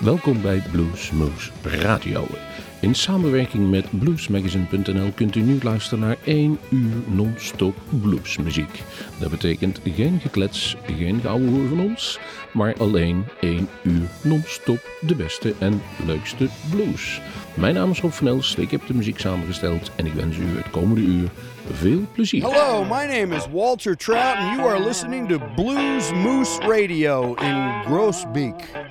Welkom bij Bluesmoose Radio. In samenwerking met bluesmagazine.nl kunt u nu luisteren naar 1 uur non-stop bluesmuziek. Dat betekent geen geklets, geen gouden van ons, maar alleen 1 uur non-stop de beste en leukste blues. Mijn naam is Rob van ik heb de muziek samengesteld en ik wens u het komende uur veel plezier. Hello, my name is Walter Trout and you are listening to Blues Moose Radio in Groesbeek.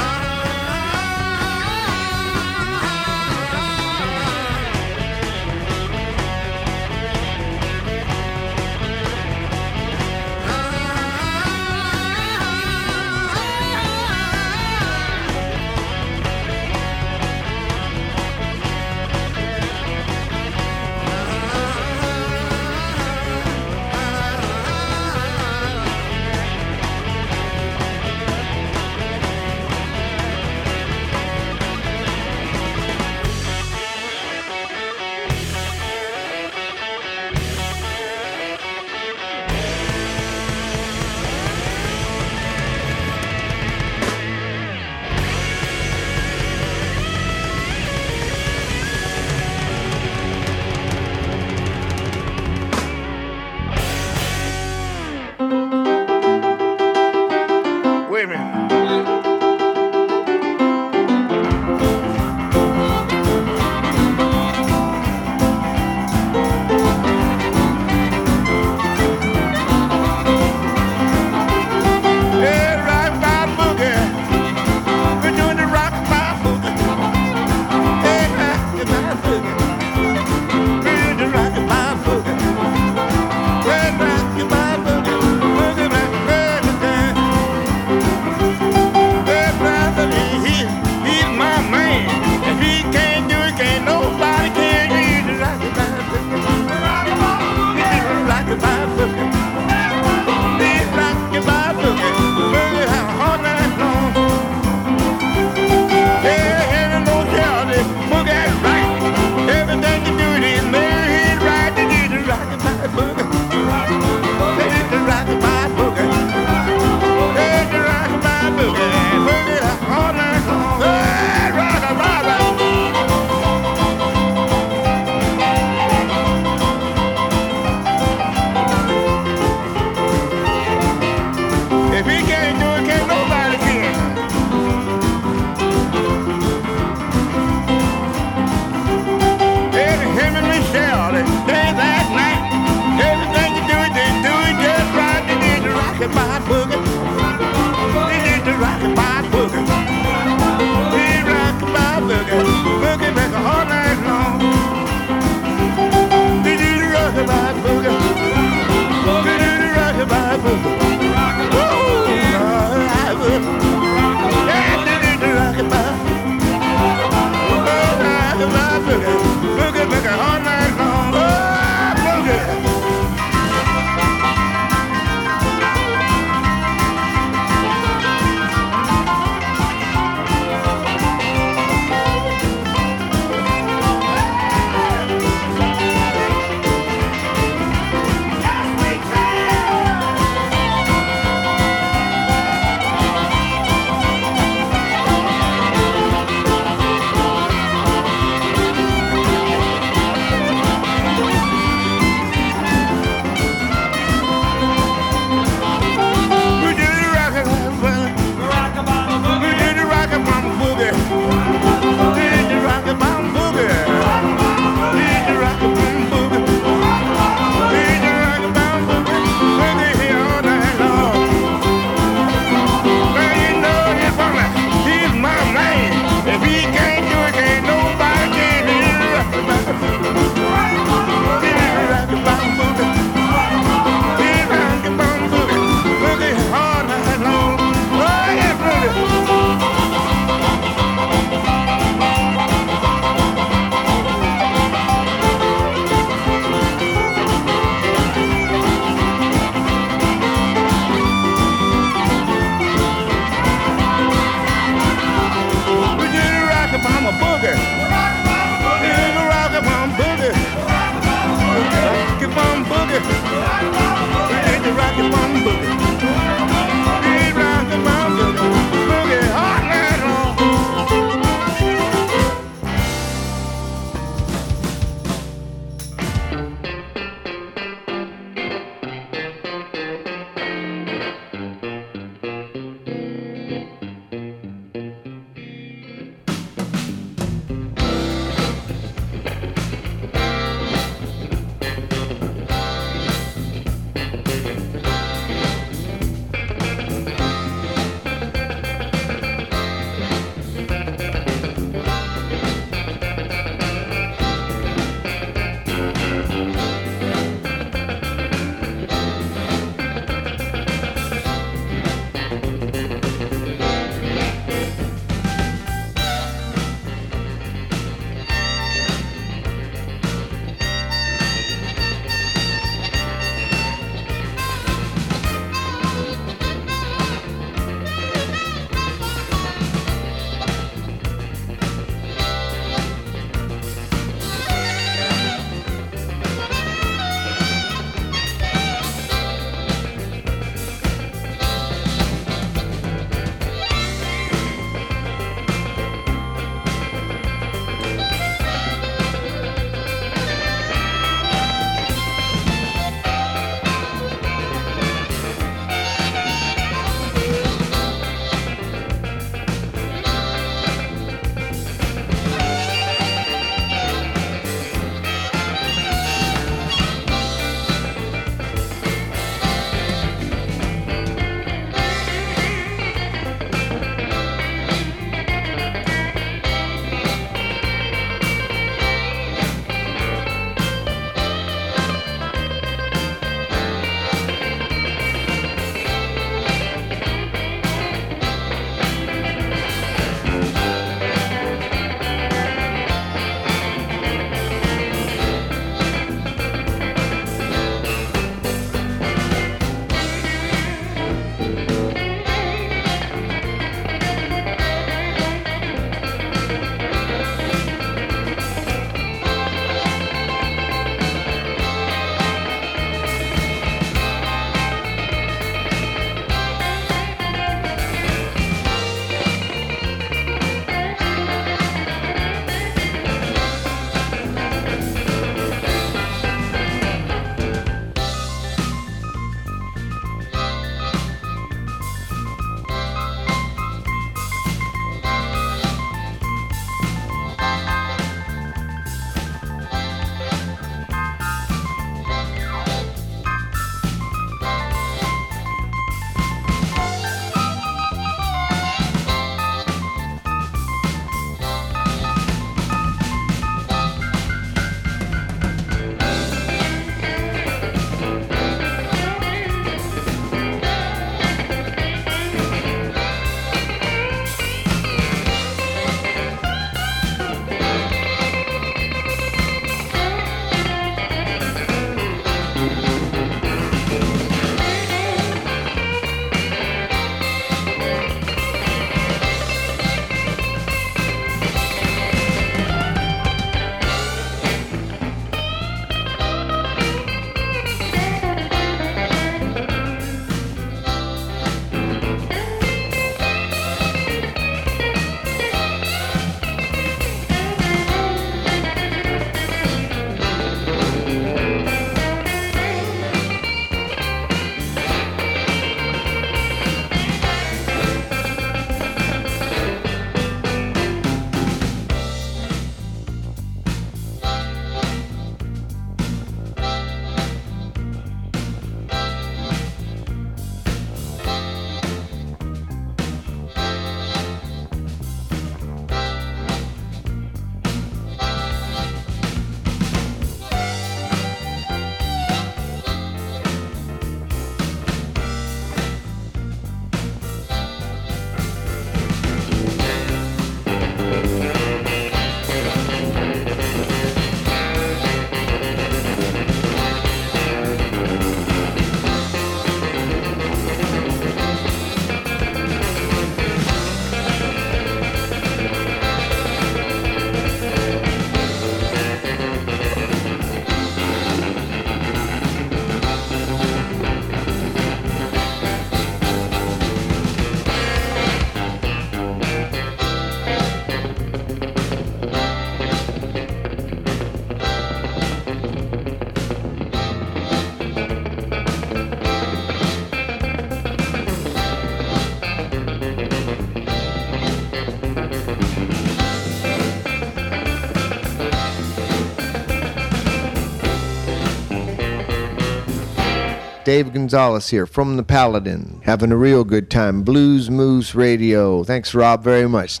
Dave Gonzalez here from the Paladin, having a real good time. Blues Moose Radio. Thanks, Rob, very much.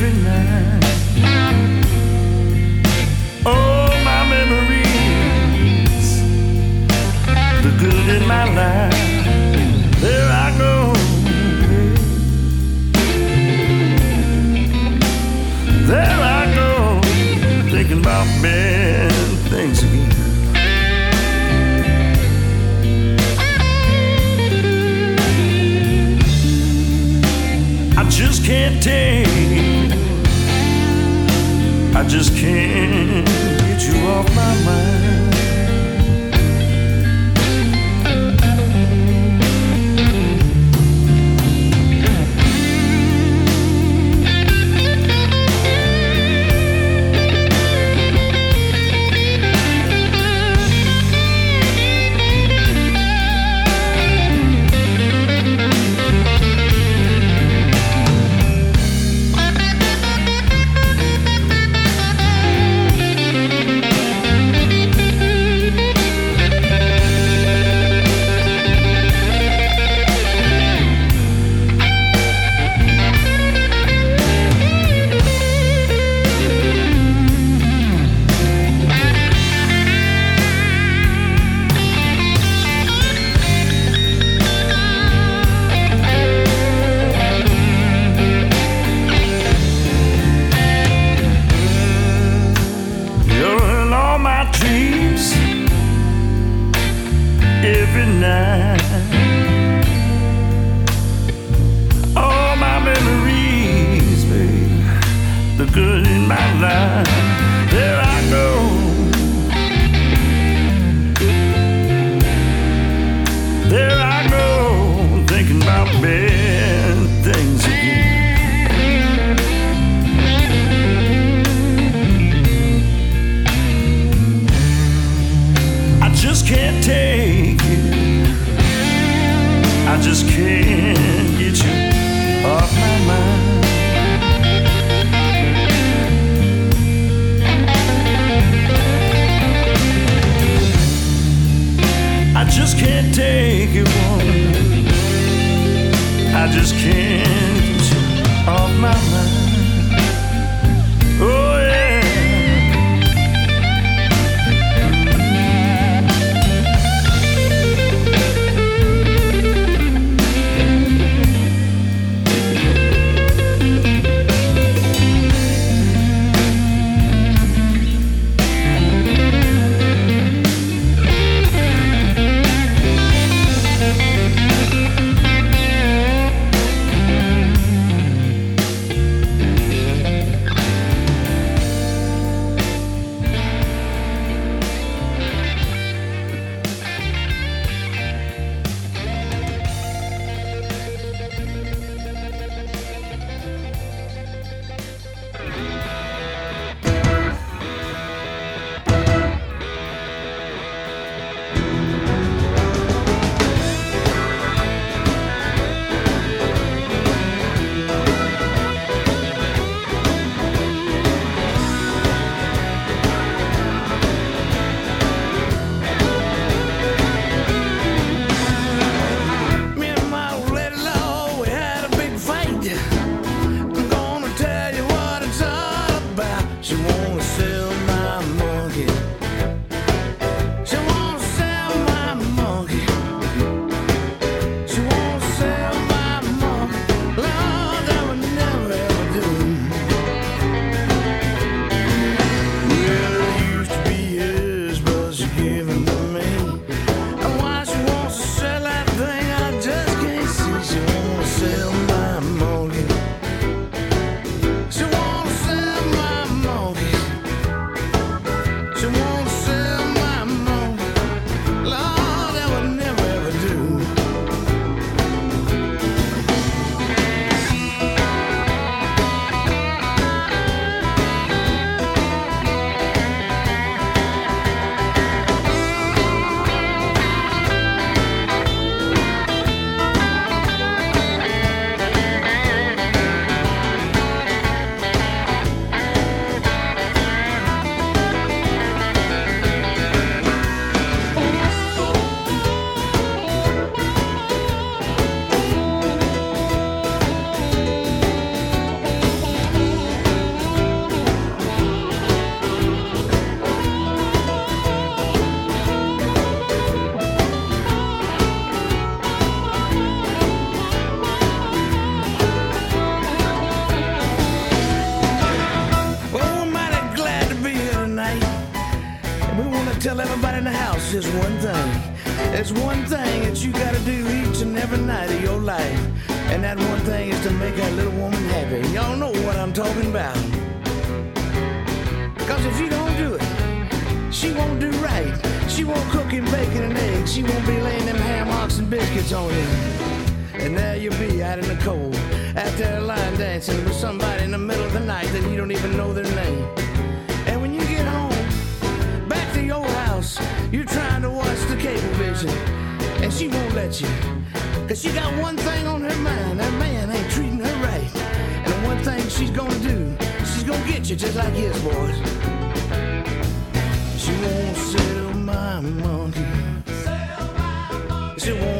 every night. Oh, my memories, the good in my life. There I go. There I go, thinking about bad things again. I just can't take I just can't get you off my mind. She won't cook and bacon and eggs. She won't be laying them ham hocks and biscuits on you. And there you'll be out in the cold, out there line dancing with somebody in the middle of the night that you don't even know their name. And when you get home, back to your house, you're trying to watch the cable vision, and she won't let you. Cause she got one thing on her mind, that man ain't treating her right. And the one thing she's gonna do, she's gonna get you just like his boys. She won't my monkey. She won't sell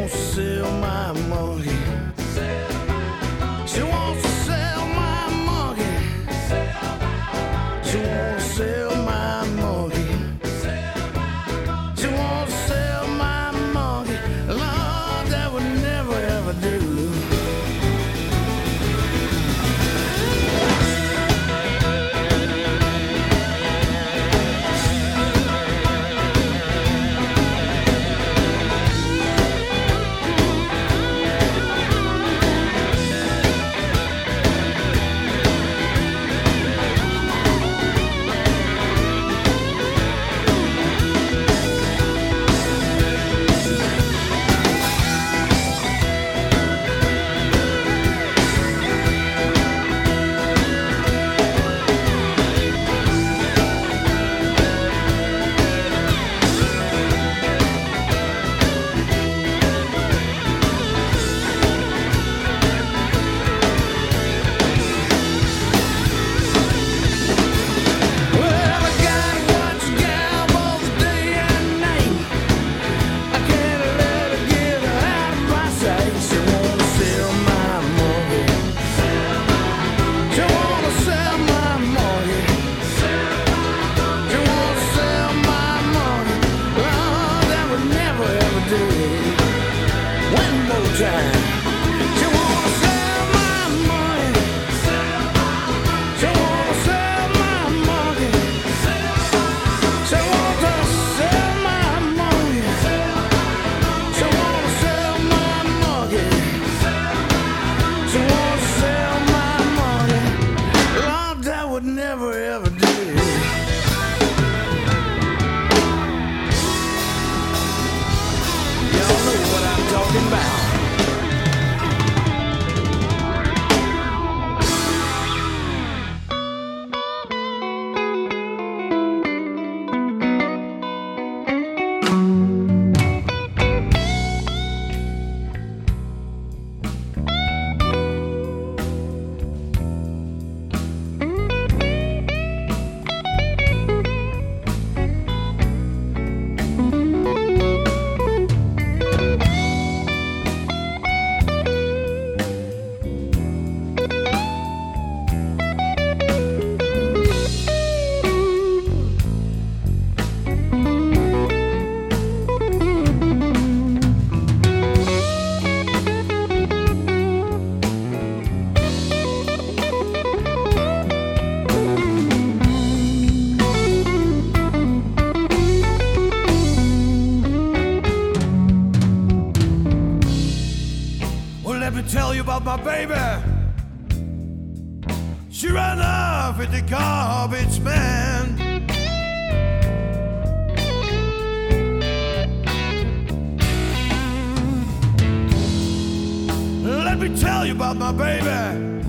about my baby.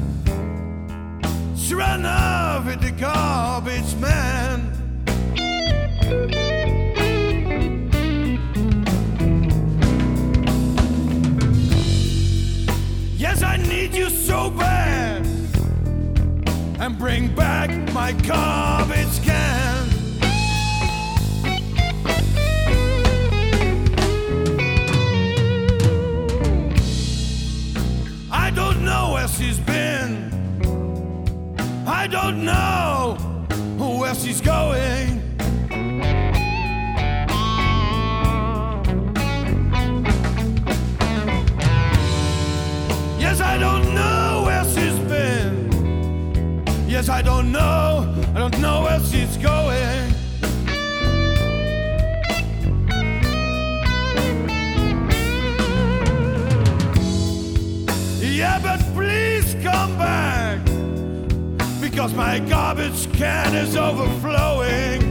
She ran off with the garbage man. Yes, I need you so bad. And bring back my garbage can. I don't know where she's going. Yes, I don't know where she's been. Yes, I don't know. Cause my garbage can is overflowing.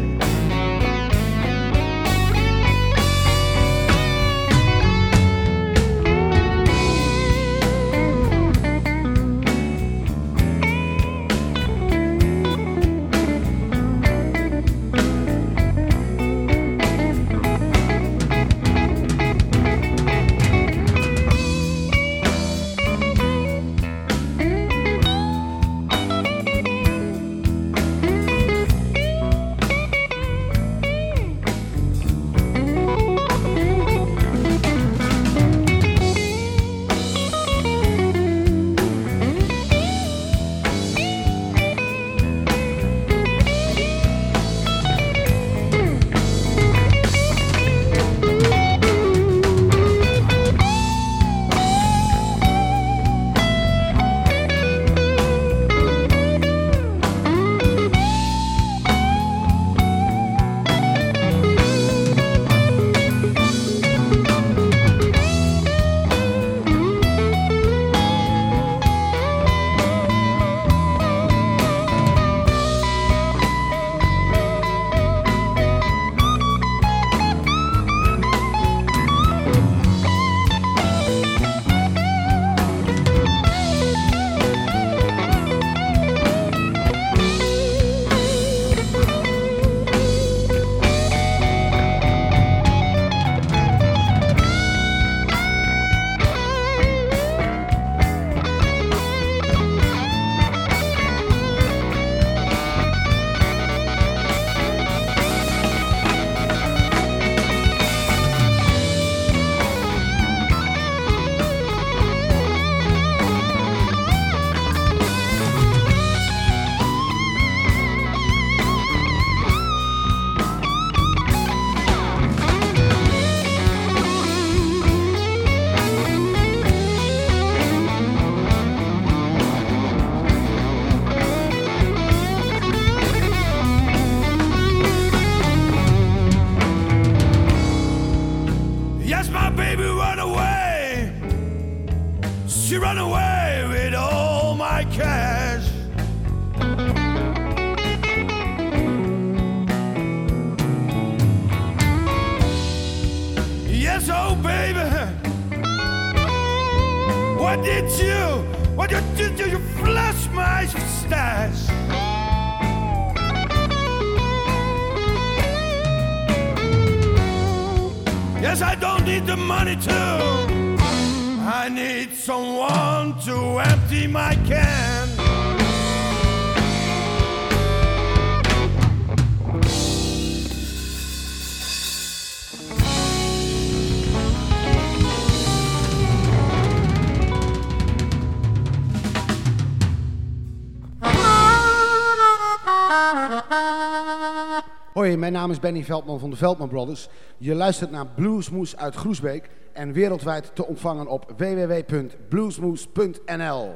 What did you? What did you? You flush my stash. Yes, I don't need the money too. I need someone to empty my can. Mijn naam is Benny Veldman van de Veldman Brothers. Je luistert naar Bluesmoes uit Groesbeek en wereldwijd te ontvangen op www.bluesmoes.nl.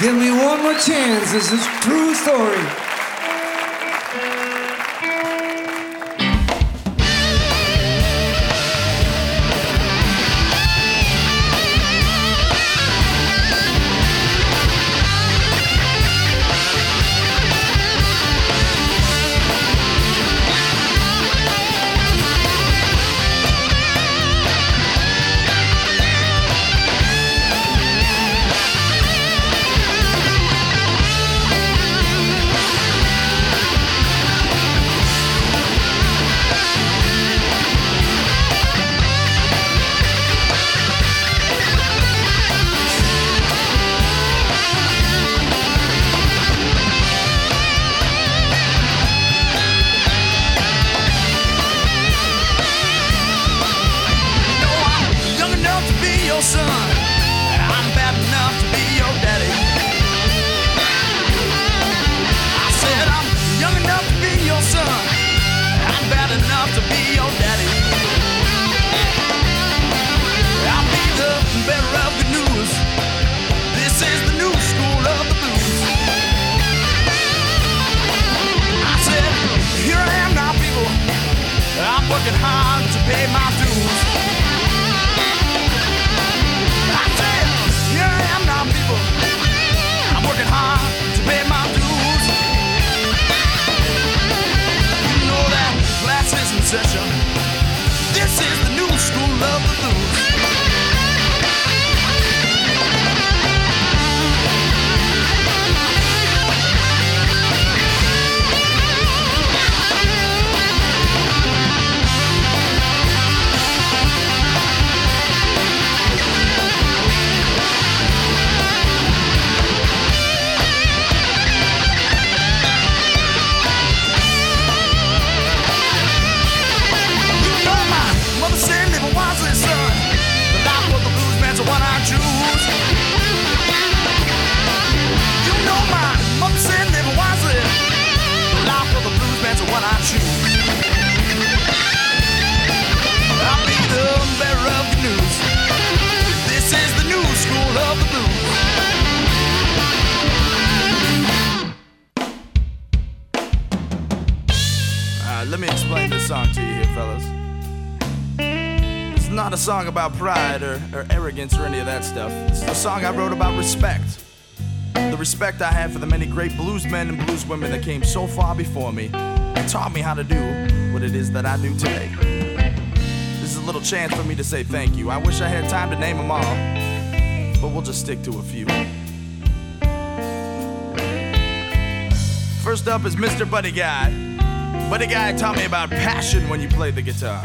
give me one more chance. This is true story. Respect I have for the many great bluesmen and blueswomen that came so far before me and taught me how to do what it is that I do today. This is a little chance for me to say thank you. I wish I had time to name them all, but we'll just stick to a few. First up is Mr. Buddy Guy. Buddy Guy taught me about passion when you play the guitar.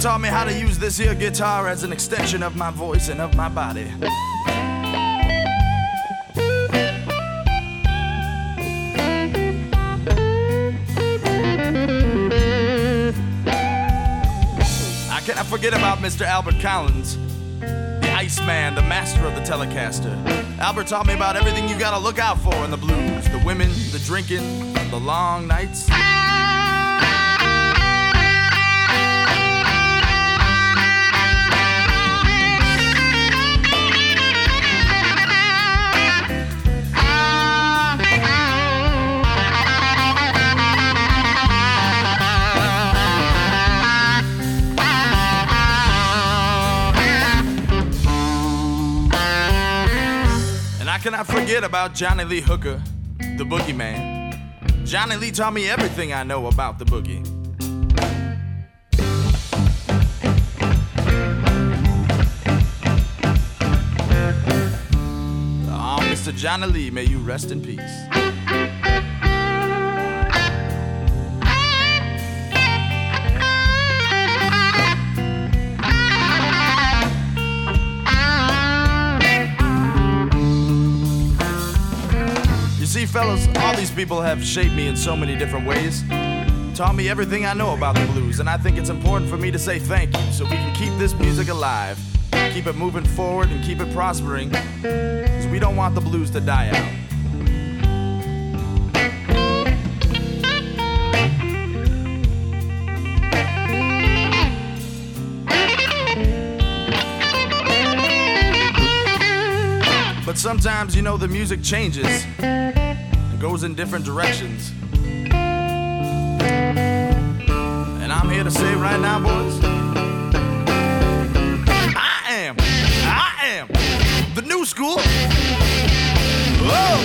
Taught me how to use this here guitar as an extension of my voice and of my body. I cannot forget about Mr. Albert Collins, the Iceman, the master of the Telecaster. Albert taught me about everything you gotta look out for in the blues the women, the drinking, the long nights. Cannot forget about Johnny Lee Hooker, the boogeyman. Johnny Lee taught me everything I know about the boogie. Oh, Mr. Johnny Lee, may you rest in peace. These people have shaped me in so many different ways. taught me everything I know about the blues, and I think it's important for me to say thank you so we can keep this music alive, keep it moving forward, and keep it prospering, because we don't want the blues to die out. But sometimes, you know, the music changes goes in different directions. And I'm here to say right now, boys, I am, I am the new school. Whoa!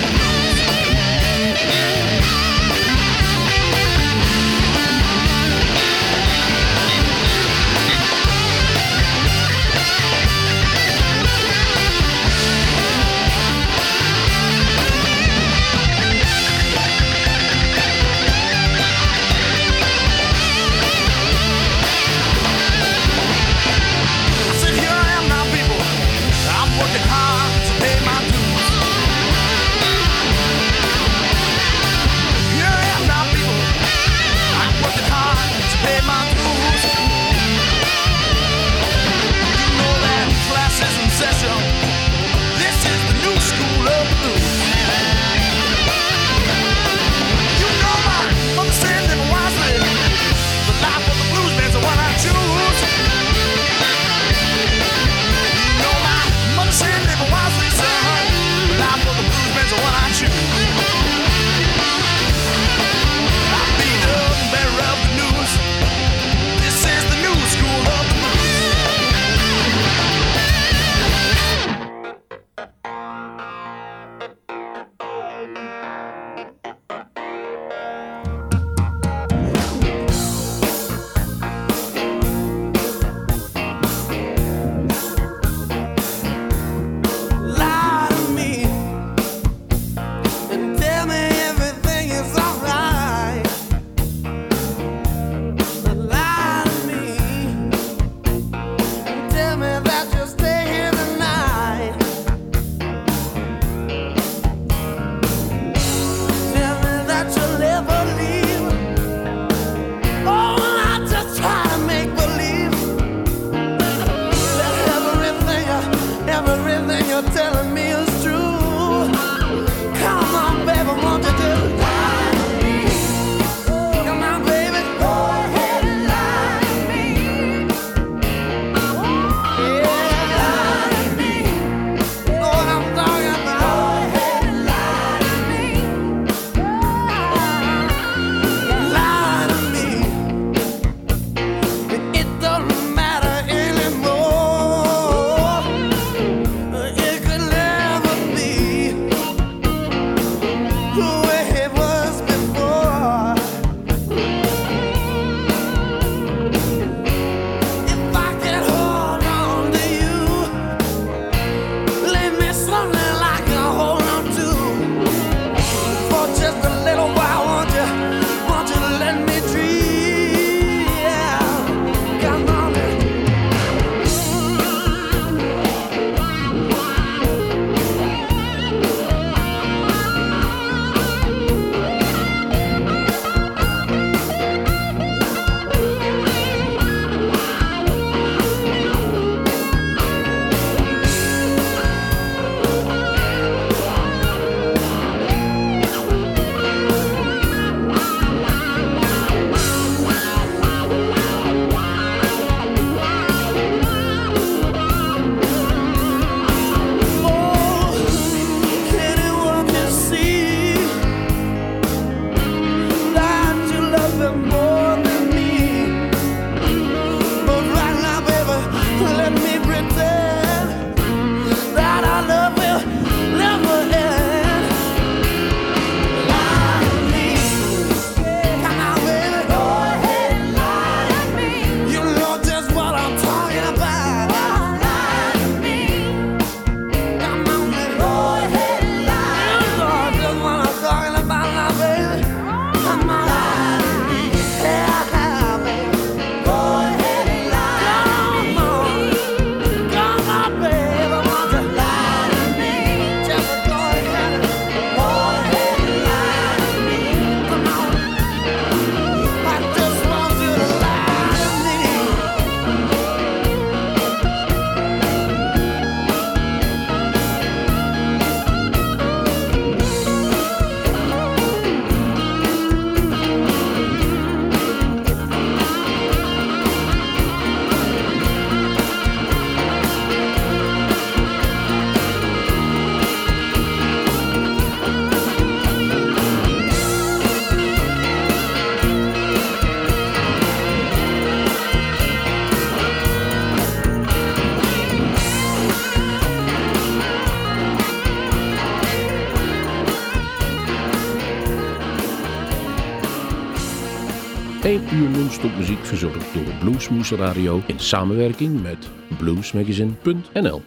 Muziek verzorgd door Bluesmoose Radio in samenwerking met bluesmagazine.nl.